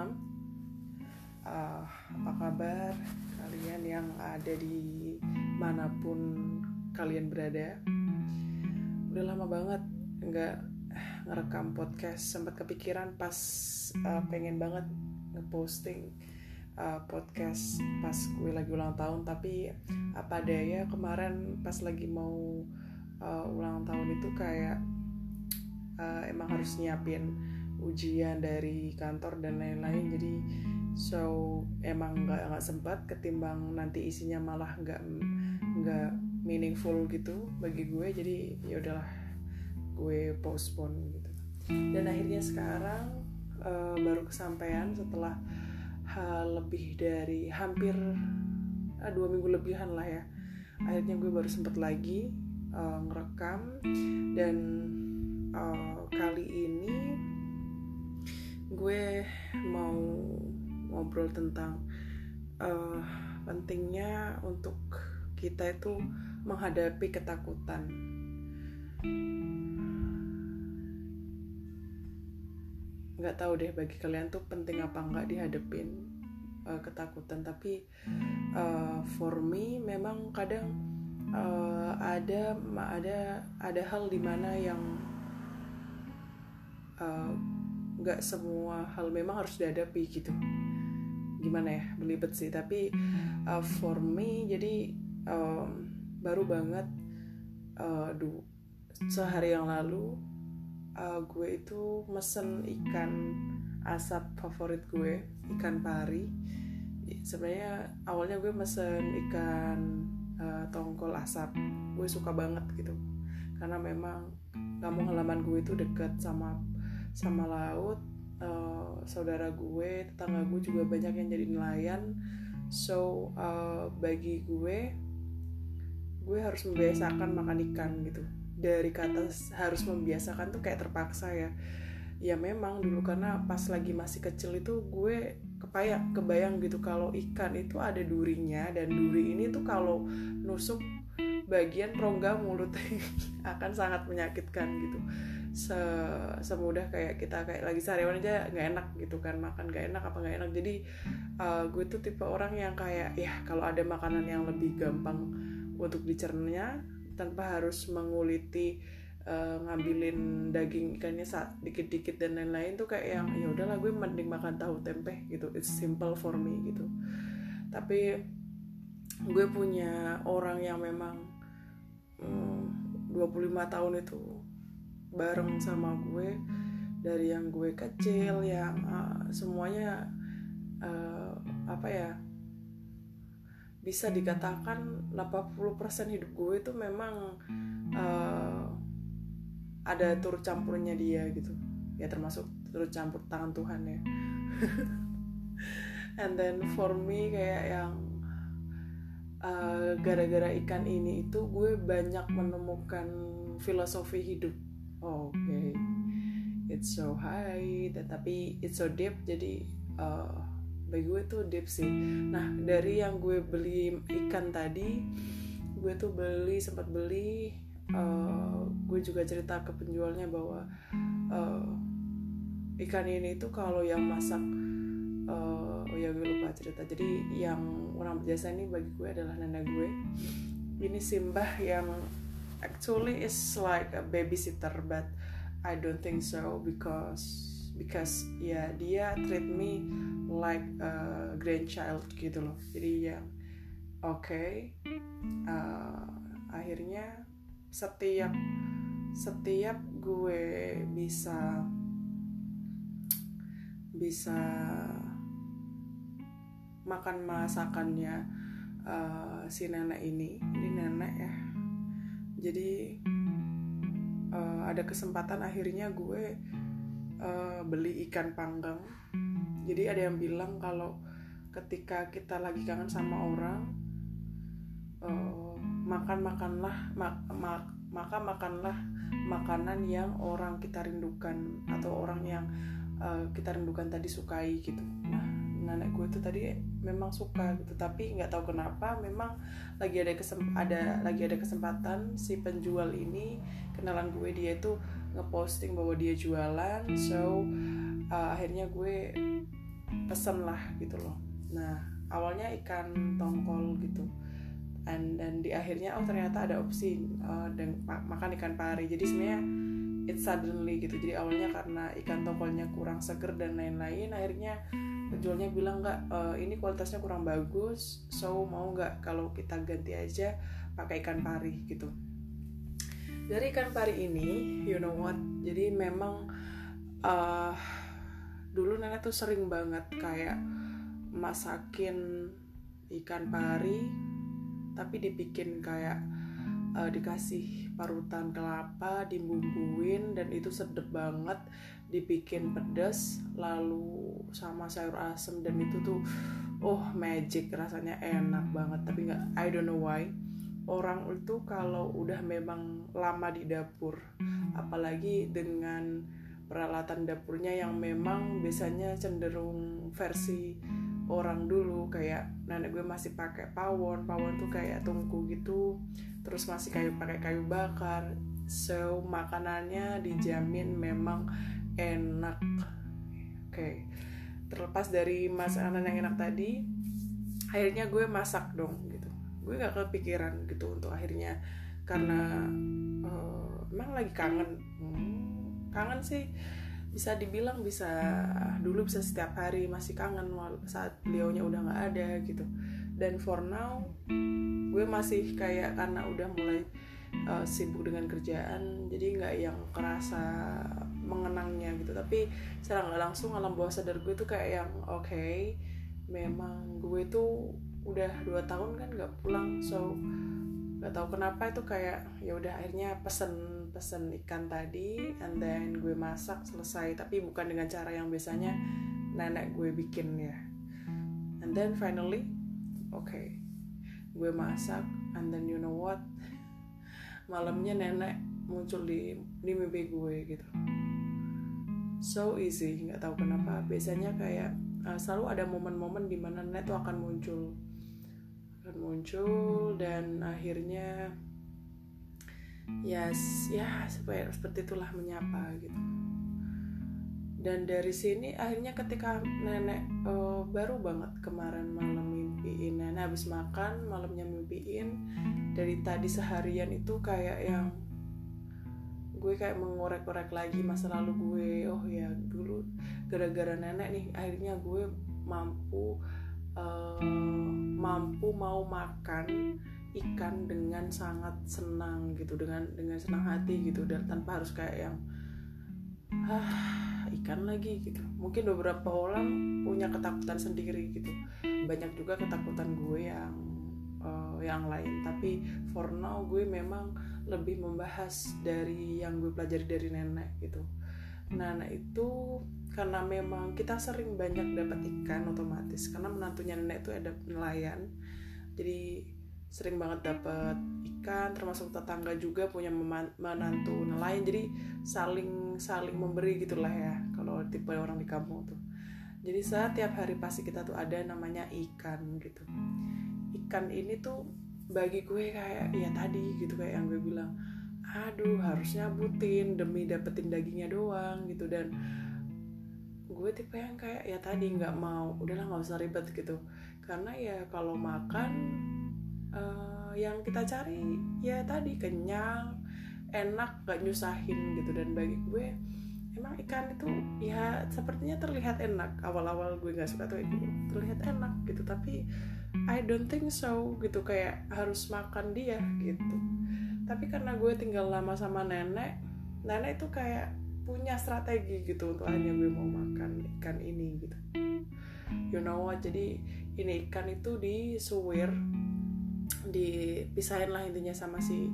malam. Uh, apa kabar kalian yang ada di mana pun kalian berada? Udah lama banget nggak ngerekam podcast. Sempat kepikiran pas uh, pengen banget ngeposting uh, podcast pas gue lagi ulang tahun. Tapi apa daya kemarin pas lagi mau uh, ulang tahun itu kayak uh, emang harus nyiapin ujian dari kantor dan lain-lain. Jadi so emang nggak nggak sempat ketimbang nanti isinya malah nggak nggak meaningful gitu bagi gue. Jadi ya udahlah gue postpone gitu. Dan akhirnya sekarang uh, baru kesampaian setelah hal lebih dari hampir uh, dua minggu lebihan lah ya. Akhirnya gue baru sempet lagi uh, ngerekam. Dan uh, kali ini gue mau ngobrol tentang uh, pentingnya untuk kita itu menghadapi ketakutan. Nggak tahu deh bagi kalian tuh penting apa nggak dihadapin uh, ketakutan. Tapi uh, for me memang kadang uh, ada ada ada hal di mana yang nggak semua hal memang harus dihadapi gitu. Gimana ya belibet sih. Tapi uh, for me jadi um, baru banget uh, du sehari yang lalu uh, gue itu mesen ikan asap favorit gue ikan pari. Sebenarnya awalnya gue mesen ikan uh, tongkol asap. Gue suka banget gitu. Karena memang kampung halaman gue itu deket sama sama laut uh, saudara gue tetangga gue juga banyak yang jadi nelayan. So uh, bagi gue gue harus membiasakan makan ikan gitu. Dari kata harus membiasakan tuh kayak terpaksa ya. Ya memang dulu karena pas lagi masih kecil itu gue kebayang kebayang gitu kalau ikan itu ada durinya dan duri ini tuh kalau nusuk bagian rongga mulut akan sangat menyakitkan gitu se semudah kayak kita kayak lagi seharian aja nggak enak gitu kan makan nggak enak apa nggak enak. Jadi uh, gue tuh tipe orang yang kayak ya kalau ada makanan yang lebih gampang untuk dicerna tanpa harus menguliti uh, ngambilin daging ikannya saat dikit-dikit dan lain-lain tuh kayak yang ya udahlah gue mending makan tahu tempe gitu. It's simple for me gitu. Tapi gue punya orang yang memang um, 25 tahun itu bareng sama gue dari yang gue kecil yang uh, semuanya uh, apa ya bisa dikatakan 80% hidup gue itu memang uh, ada turut campurnya dia gitu. Ya termasuk turut campur tangan Tuhan ya. And then for me kayak yang gara-gara uh, ikan ini itu gue banyak menemukan filosofi hidup oke. Okay. it's so high tetapi it's so deep jadi uh, bagi gue tuh deep sih. Nah dari yang gue beli ikan tadi gue tuh beli sempat beli uh, gue juga cerita ke penjualnya bahwa uh, ikan ini tuh kalau yang masak uh, oh ya gue lupa cerita. Jadi yang orang berjasa ini bagi gue adalah nenek gue. Ini simbah yang actually is like a babysitter but I don't think so because because ya yeah, dia treat me like a grandchild gitu loh. Jadi ya oke okay, uh, akhirnya setiap setiap gue bisa bisa makan masakannya uh, si nenek ini ini nenek ya jadi uh, ada kesempatan akhirnya gue uh, beli ikan panggang. Jadi ada yang bilang kalau ketika kita lagi kangen sama orang uh, makan makanlah mak, mak, maka makanlah makanan yang orang kita rindukan atau orang yang uh, kita rindukan tadi sukai gitu. Nah nenek gue itu tadi memang suka gitu. Tapi nggak tahu kenapa memang lagi ada kesem ada lagi ada kesempatan si penjual ini kenalan gue dia itu ngeposting bahwa dia jualan. So uh, akhirnya gue pesen lah gitu loh. Nah awalnya ikan tongkol gitu. And dan di akhirnya oh ternyata ada opsi uh, dan makan ikan pari. Jadi sebenarnya it suddenly gitu. Jadi awalnya karena ikan tongkolnya kurang seger dan lain-lain akhirnya penjualnya bilang nggak e, ini kualitasnya kurang bagus so mau nggak kalau kita ganti aja pakai ikan pari? Gitu. Dari ikan pari ini you know what? Jadi memang uh, dulu nenek tuh sering banget kayak masakin ikan pari tapi dibikin kayak uh, dikasih parutan kelapa dibumbuin dan itu sedep banget dibikin pedas lalu sama sayur asem dan itu tuh oh magic rasanya enak banget. Tapi nggak I don't know why. Orang itu kalau udah memang lama di dapur apalagi dengan peralatan dapurnya yang memang biasanya cenderung versi orang dulu kayak nenek gue masih pakai pawon pawon tuh kayak tungku gitu terus masih kayu pakai kayu bakar. So makanannya dijamin memang enak. Oke. Okay. terlepas dari makanan yang enak tadi akhirnya gue masak dong gitu. Gue gak kepikiran gitu untuk akhirnya karena uh, emang lagi kangen. Hmm, kangen sih. Bisa dibilang bisa dulu bisa setiap hari masih kangen saat beliaunya udah nggak ada gitu. Dan for now gue masih kayak karena udah mulai uh, sibuk dengan kerjaan jadi nggak yang kerasa mengenangnya gitu. Tapi secara nggak langsung alam bawah sadar gue tuh kayak yang oke okay, memang gue tuh udah dua tahun kan nggak pulang so nggak tahu kenapa itu kayak ya udah akhirnya pesen pesen ikan tadi and then gue masak selesai. Tapi bukan dengan cara yang biasanya nenek gue bikin ya. And then finally oke okay, gue masak and then you know what? Malamnya nenek muncul di di mimpi gue gitu so easy nggak tahu kenapa. Biasanya kayak uh, selalu ada momen-momen di mana nenek tuh akan muncul. Akan muncul dan akhirnya yes ya seperti itulah menyapa gitu. Dan dari sini akhirnya ketika nenek uh, baru banget kemarin malam mimpiin nenek habis makan malamnya mimpiin dari tadi seharian itu kayak yang gue kayak mengorek-orek lagi masa lalu gue. Oh ya dulu gara-gara nenek nih akhirnya gue mampu uh, mampu mau makan ikan dengan sangat senang gitu dengan dengan senang hati gitu dan tanpa harus kayak yang ah ikan lagi gitu. Mungkin beberapa orang punya ketakutan sendiri gitu. Banyak juga ketakutan gue yang uh, yang lain. Tapi for now gue memang lebih membahas dari yang gue pelajari dari nenek gitu. Nah, nah itu karena memang kita sering banyak dapat ikan otomatis karena menantunya nenek itu ada nelayan. Jadi sering banget dapat ikan termasuk tetangga juga punya menantu nelayan. Jadi saling saling memberi gitulah ya kalau tipe orang di kampung tuh. Jadi setiap hari pasti kita tuh ada namanya ikan gitu. Ikan ini tuh bagi gue kayak ya tadi gitu kayak yang gue bilang aduh harusnya butin demi dapetin dagingnya doang gitu. Dan gue tipe yang kayak ya tadi nggak mau udahlah nggak usah ribet gitu. Karena ya kalau makan uh, yang kita cari ya tadi kenyang enak gak nyusahin gitu. Dan bagi gue emang ikan itu ya sepertinya terlihat enak. Awal-awal gue nggak suka tuh itu. Terlihat enak gitu tapi I don't think so gitu kayak harus makan dia gitu. Tapi karena gue tinggal lama sama nenek nenek itu kayak punya strategi gitu untuk hanya gue mau makan ikan ini gitu. You know what? Jadi ini ikan itu disuwir dipisahin lah intinya sama si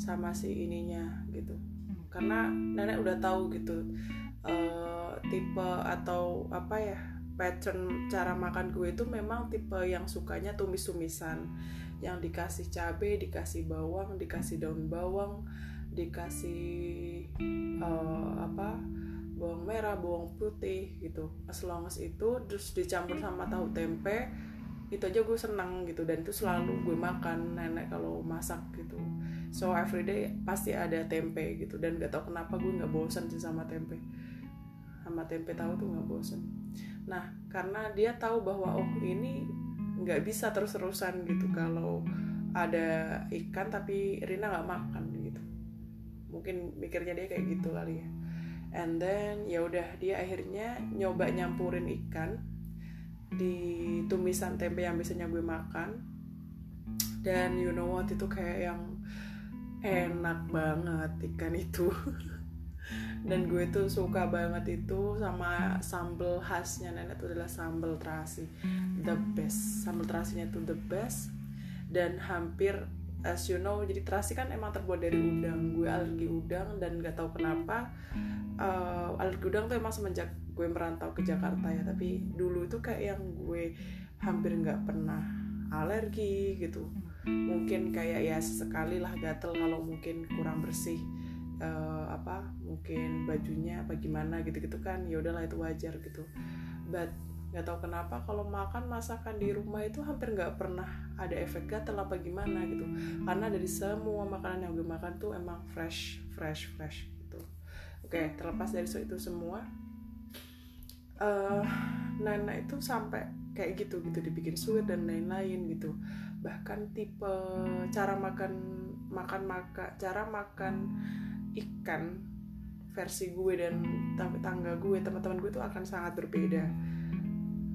sama si ininya gitu karena nenek udah tahu gitu uh, tipe atau apa ya pattern cara makan gue itu memang tipe yang sukanya tumis-tumisan. Yang dikasih cabai dikasih bawang dikasih daun bawang dikasih uh, apa bawang merah bawang putih gitu. As long as itu terus dicampur sama tahu tempe itu aja gue senang gitu. Dan itu selalu gue makan nenek kalau masak gitu so everyday pasti ada tempe gitu. Dan gak tau kenapa gue nggak bosan sih sama tempe. Sama tempe tahu tuh nggak bosan nah karena dia tahu bahwa oh ini nggak bisa terus-terusan gitu kalau ada ikan tapi Rina nggak makan gitu. Mungkin mikirnya dia kayak gitu kali ya. And then ya udah dia akhirnya nyoba nyampurin ikan di tumisan tempe yang biasanya gue makan. Dan you know what itu kayak yang enak banget ikan itu. Dan gue tuh suka banget itu sama sambal khasnya nenek itu adalah sambal terasi. The best. Sambal terasinya itu the best. Dan hampir as you know jadi terasi kan emang terbuat dari udang. Gue alergi udang dan gak tahu kenapa uh, alergi udang tuh emang semenjak gue merantau ke Jakarta ya. Tapi dulu itu kayak yang gue hampir nggak pernah alergi gitu mungkin kayak ya sekali lah gatel kalau mungkin kurang bersih uh, apa mungkin bajunya apa gimana gitu-gitu kan ya udahlah itu wajar gitu. But nggak tahu kenapa kalau makan masakan di rumah itu hampir nggak pernah ada efek gatel apa gimana gitu. Karena dari semua makanan yang gue makan tuh emang fresh fresh fresh gitu. Oke terlepas dari itu semua uh, Nana itu sampai kayak gitu gitu dibikin sweet dan lain-lain gitu bahkan tipe cara makan makan maka cara makan ikan versi gue dan tangga gue teman-teman gue itu akan sangat berbeda.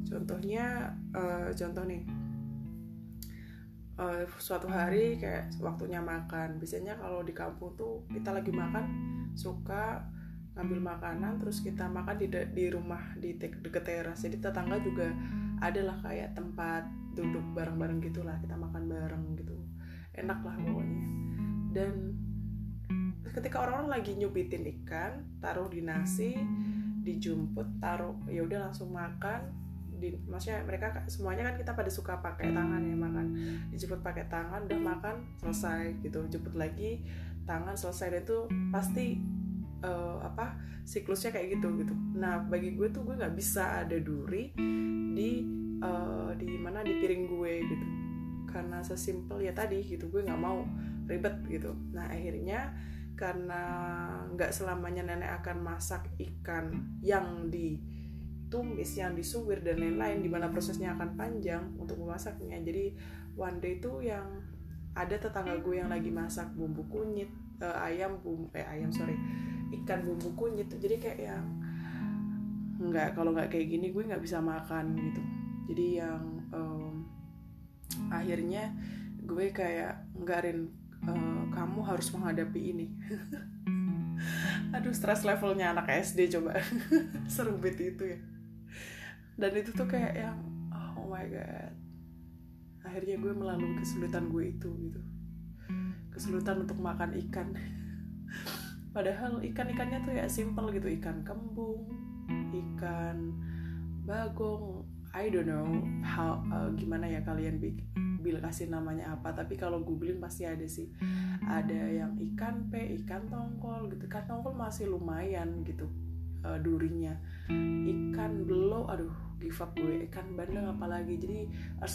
Contohnya uh, contoh nih. Uh, suatu hari kayak waktunya makan. Biasanya kalau di kampung tuh kita lagi makan suka ngambil makanan terus kita makan di di rumah di deket teras. Jadi tetangga juga adalah kayak tempat duduk bareng-bareng gitulah kita makan bareng gitu. Enak lah pokoknya. Dan ketika orang-orang lagi nyubitin ikan taruh di nasi dijemput taruh ya udah langsung makan. Di, maksudnya mereka semuanya kan kita pada suka pakai tangan ya makan. Dijemput pakai tangan udah makan selesai gitu. Jemput lagi tangan selesai. Dan itu pasti uh, apa siklusnya kayak gitu gitu. Nah bagi gue tuh gue nggak bisa ada duri di uh, di mana di piring gue gitu. Karena sesimpel ya tadi gitu gue nggak mau ribet gitu. Nah akhirnya karena nggak selamanya nenek akan masak ikan yang ditumis yang disuwir dan lain-lain di mana prosesnya akan panjang untuk memasaknya. Jadi one day itu yang ada tetangga gue yang lagi masak bumbu kunyit uh, ayam bumbu eh ayam sorry ikan bumbu kunyit. Jadi kayak yang nggak kalau nggak kayak gini gue nggak bisa makan gitu jadi yang um, akhirnya gue kayak nggarin uh, kamu harus menghadapi ini. Aduh stress levelnya anak SD coba. Seru banget itu ya. Dan itu tuh kayak yang oh my god. Akhirnya gue melalui kesulitan gue itu gitu. Kesulitan untuk makan ikan. Padahal ikan-ikannya tuh ya simple gitu. Ikan kembung ikan bagong I don't know how uh, gimana ya kalian bikin bil kasih namanya apa tapi kalau googling pasti ada sih. Ada yang ikan pe ikan tongkol gitu. Ikan tongkol masih lumayan gitu uh, durinya. Ikan belo aduh give up gue. Ikan bandeng apalagi. Jadi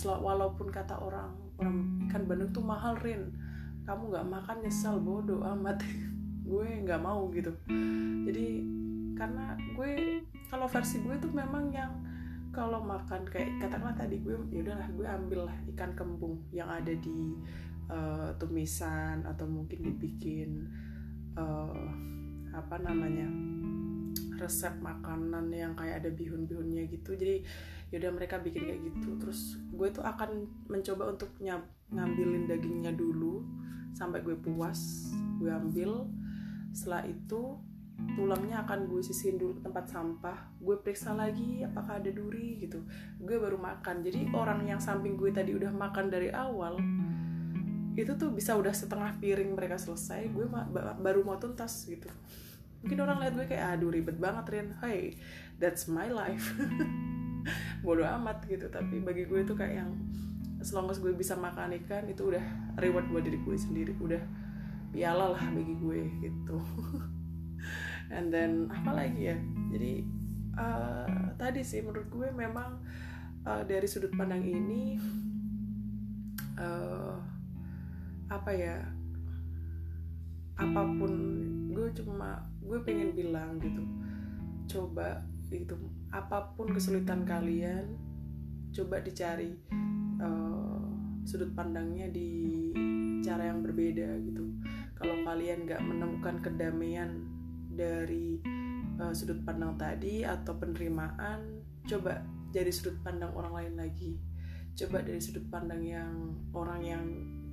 walaupun kata orang orang ikan bandeng tuh mahal rin. Kamu nggak makan nyesel bodoh amat. Gue nggak mau gitu. Jadi karena gue kalau versi gue tuh memang yang kalau makan kayak katakanlah tadi gue ya udahlah gue ambil lah ikan kembung yang ada di uh, tumisan atau mungkin dibikin uh, apa namanya resep makanan yang kayak ada bihun-bihunnya gitu. Jadi yaudah mereka bikin kayak gitu. Terus gue tuh akan mencoba untuk nyab, ngambilin dagingnya dulu sampai gue puas gue ambil. Setelah itu tulangnya akan gue sisihin dulu ke tempat sampah. Gue periksa lagi apakah ada duri gitu. Gue baru makan. Jadi orang yang samping gue tadi udah makan dari awal itu tuh bisa udah setengah piring mereka selesai gue ma baru mau tuntas gitu. Mungkin orang lihat gue kayak aduh ribet banget Rin. Hey that's my life. Bodoh amat gitu. Tapi bagi gue tuh kayak yang selama gue bisa makan ikan itu udah reward buat diri gue sendiri. Udah piala lah bagi gue gitu and then apa lagi ya? Jadi uh, tadi sih menurut gue memang uh, dari sudut pandang ini uh, apa ya apa pun gue cuma gue pengen bilang gitu coba itu apa pun kesulitan kalian coba dicari uh, sudut pandangnya di cara yang berbeda gitu. Kalau kalian nggak menemukan kedamaian dari uh, sudut pandang tadi atau penerimaan coba jadi sudut pandang orang lain lagi. Coba dari sudut pandang yang orang yang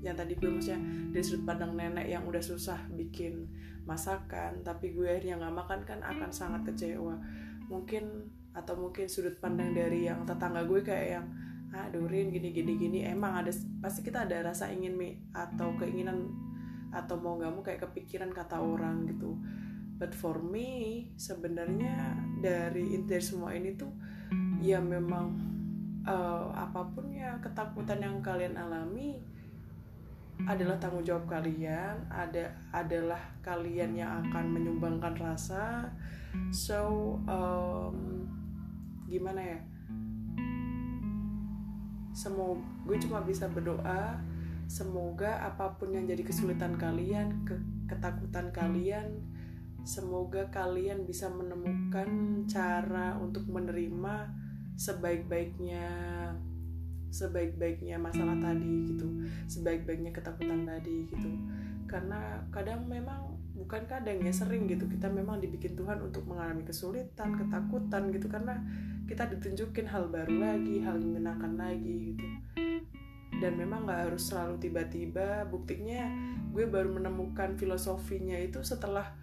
yang tadi gue maksudnya dari sudut pandang nenek yang udah susah bikin masakan tapi gue akhirnya nggak makan kan akan sangat kecewa. Mungkin atau mungkin sudut pandang dari yang tetangga gue kayak yang ah gini gini gini. Emang ada pasti kita ada rasa ingin mi atau keinginan atau mau nggak mau kayak kepikiran kata orang gitu but for me sebenarnya dari inti semua ini tuh ya memang uh, apa pun ya ketakutan yang kalian alami adalah tanggung jawab kalian ada adalah kalian yang akan menyumbangkan rasa. So um, gimana ya? Semoga gue cuma bisa berdoa semoga apa pun yang jadi kesulitan kalian ke, ketakutan kalian semoga kalian bisa menemukan cara untuk menerima sebaik-baiknya sebaik-baiknya masalah tadi gitu. Sebaik-baiknya ketakutan tadi gitu. Karena kadang memang bukan kadang ya sering gitu kita memang dibikin Tuhan untuk mengalami kesulitan ketakutan gitu. Karena kita ditunjukin hal baru lagi hal menyenangkan lagi gitu. Dan memang nggak harus selalu tiba-tiba. Buktinya gue baru menemukan filosofinya itu setelah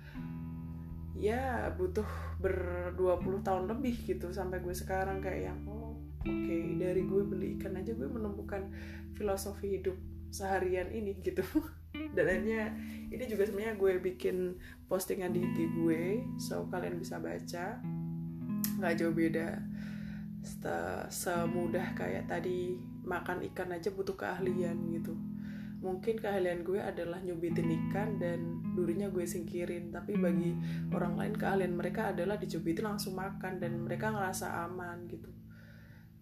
ya butuh ber 20 tahun lebih gitu sampai gue sekarang kayak yang oh oke okay, dari gue beli ikan aja gue menemukan filosofi hidup seharian ini gitu. Dan akhirnya ini juga sebenarnya gue bikin postingan di IG gue so kalian bisa baca. Nggak jauh beda semudah kayak tadi makan ikan aja butuh keahlian gitu mungkin keahlian gue adalah nyubitin ikan dan durinya gue singkirin. Tapi bagi orang lain keahlian mereka adalah dicubitin langsung makan dan mereka ngerasa aman gitu.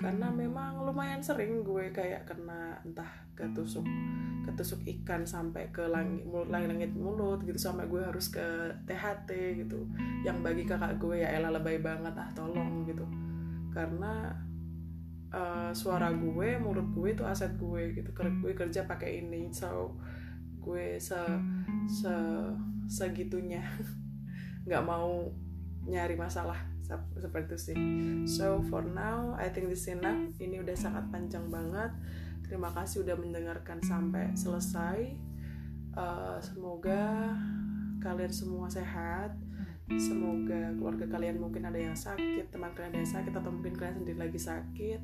Karena memang lumayan sering gue kayak kena entah ketusuk ketusuk ikan sampai ke langit mulut langit, langit mulut gitu sampai gue harus ke THT gitu. Yang bagi kakak gue ya elah lebay banget ah tolong gitu. Karena uh, suara gue mulut gue itu aset gue gitu. Gue kerja pakai ini so gue se se segitunya. Nggak mau nyari masalah seperti itu sih. So for now I think this enough. Ini udah sangat panjang banget. Terima kasih udah mendengarkan sampai selesai. Uh, semoga kalian semua sehat semoga keluarga kalian mungkin ada yang sakit teman kalian ada yang sakit atau mungkin kalian sendiri lagi sakit.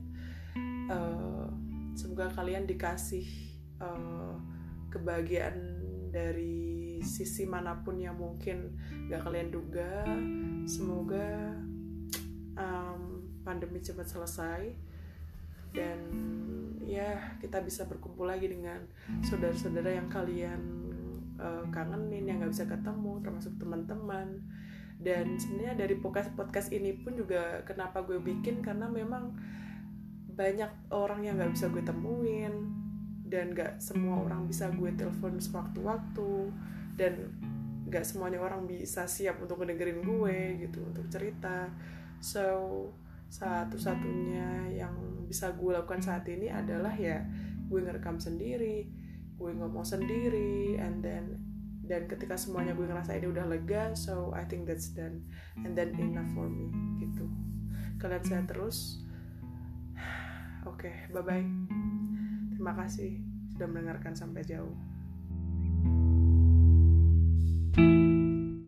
Uh, semoga kalian dikasih uh, kebahagiaan dari sisi mana pun yang mungkin gak kalian duga. Semoga um, pandemi cepat selesai. Dan ya kita bisa berkumpul lagi dengan saudara-saudara yang kalian uh, kangenin yang gak bisa ketemu termasuk teman-teman dan sebenarnya dari podcast podcast ini pun juga kenapa gue bikin karena memang banyak orang yang nggak bisa gue temuin dan nggak semua orang bisa gue telepon sewaktu-waktu dan nggak semuanya orang bisa siap untuk ngedengerin gue gitu untuk cerita. So satu-satunya yang bisa gue lakukan saat ini adalah ya gue ngerekam sendiri gue ngomong sendiri and then dan ketika semuanya gue ngerasa ini udah lega so I think that's done. And then enough for me gitu. Kalian sehat terus. Oke okay, bye bye terima kasih sudah mendengarkan sampai jauh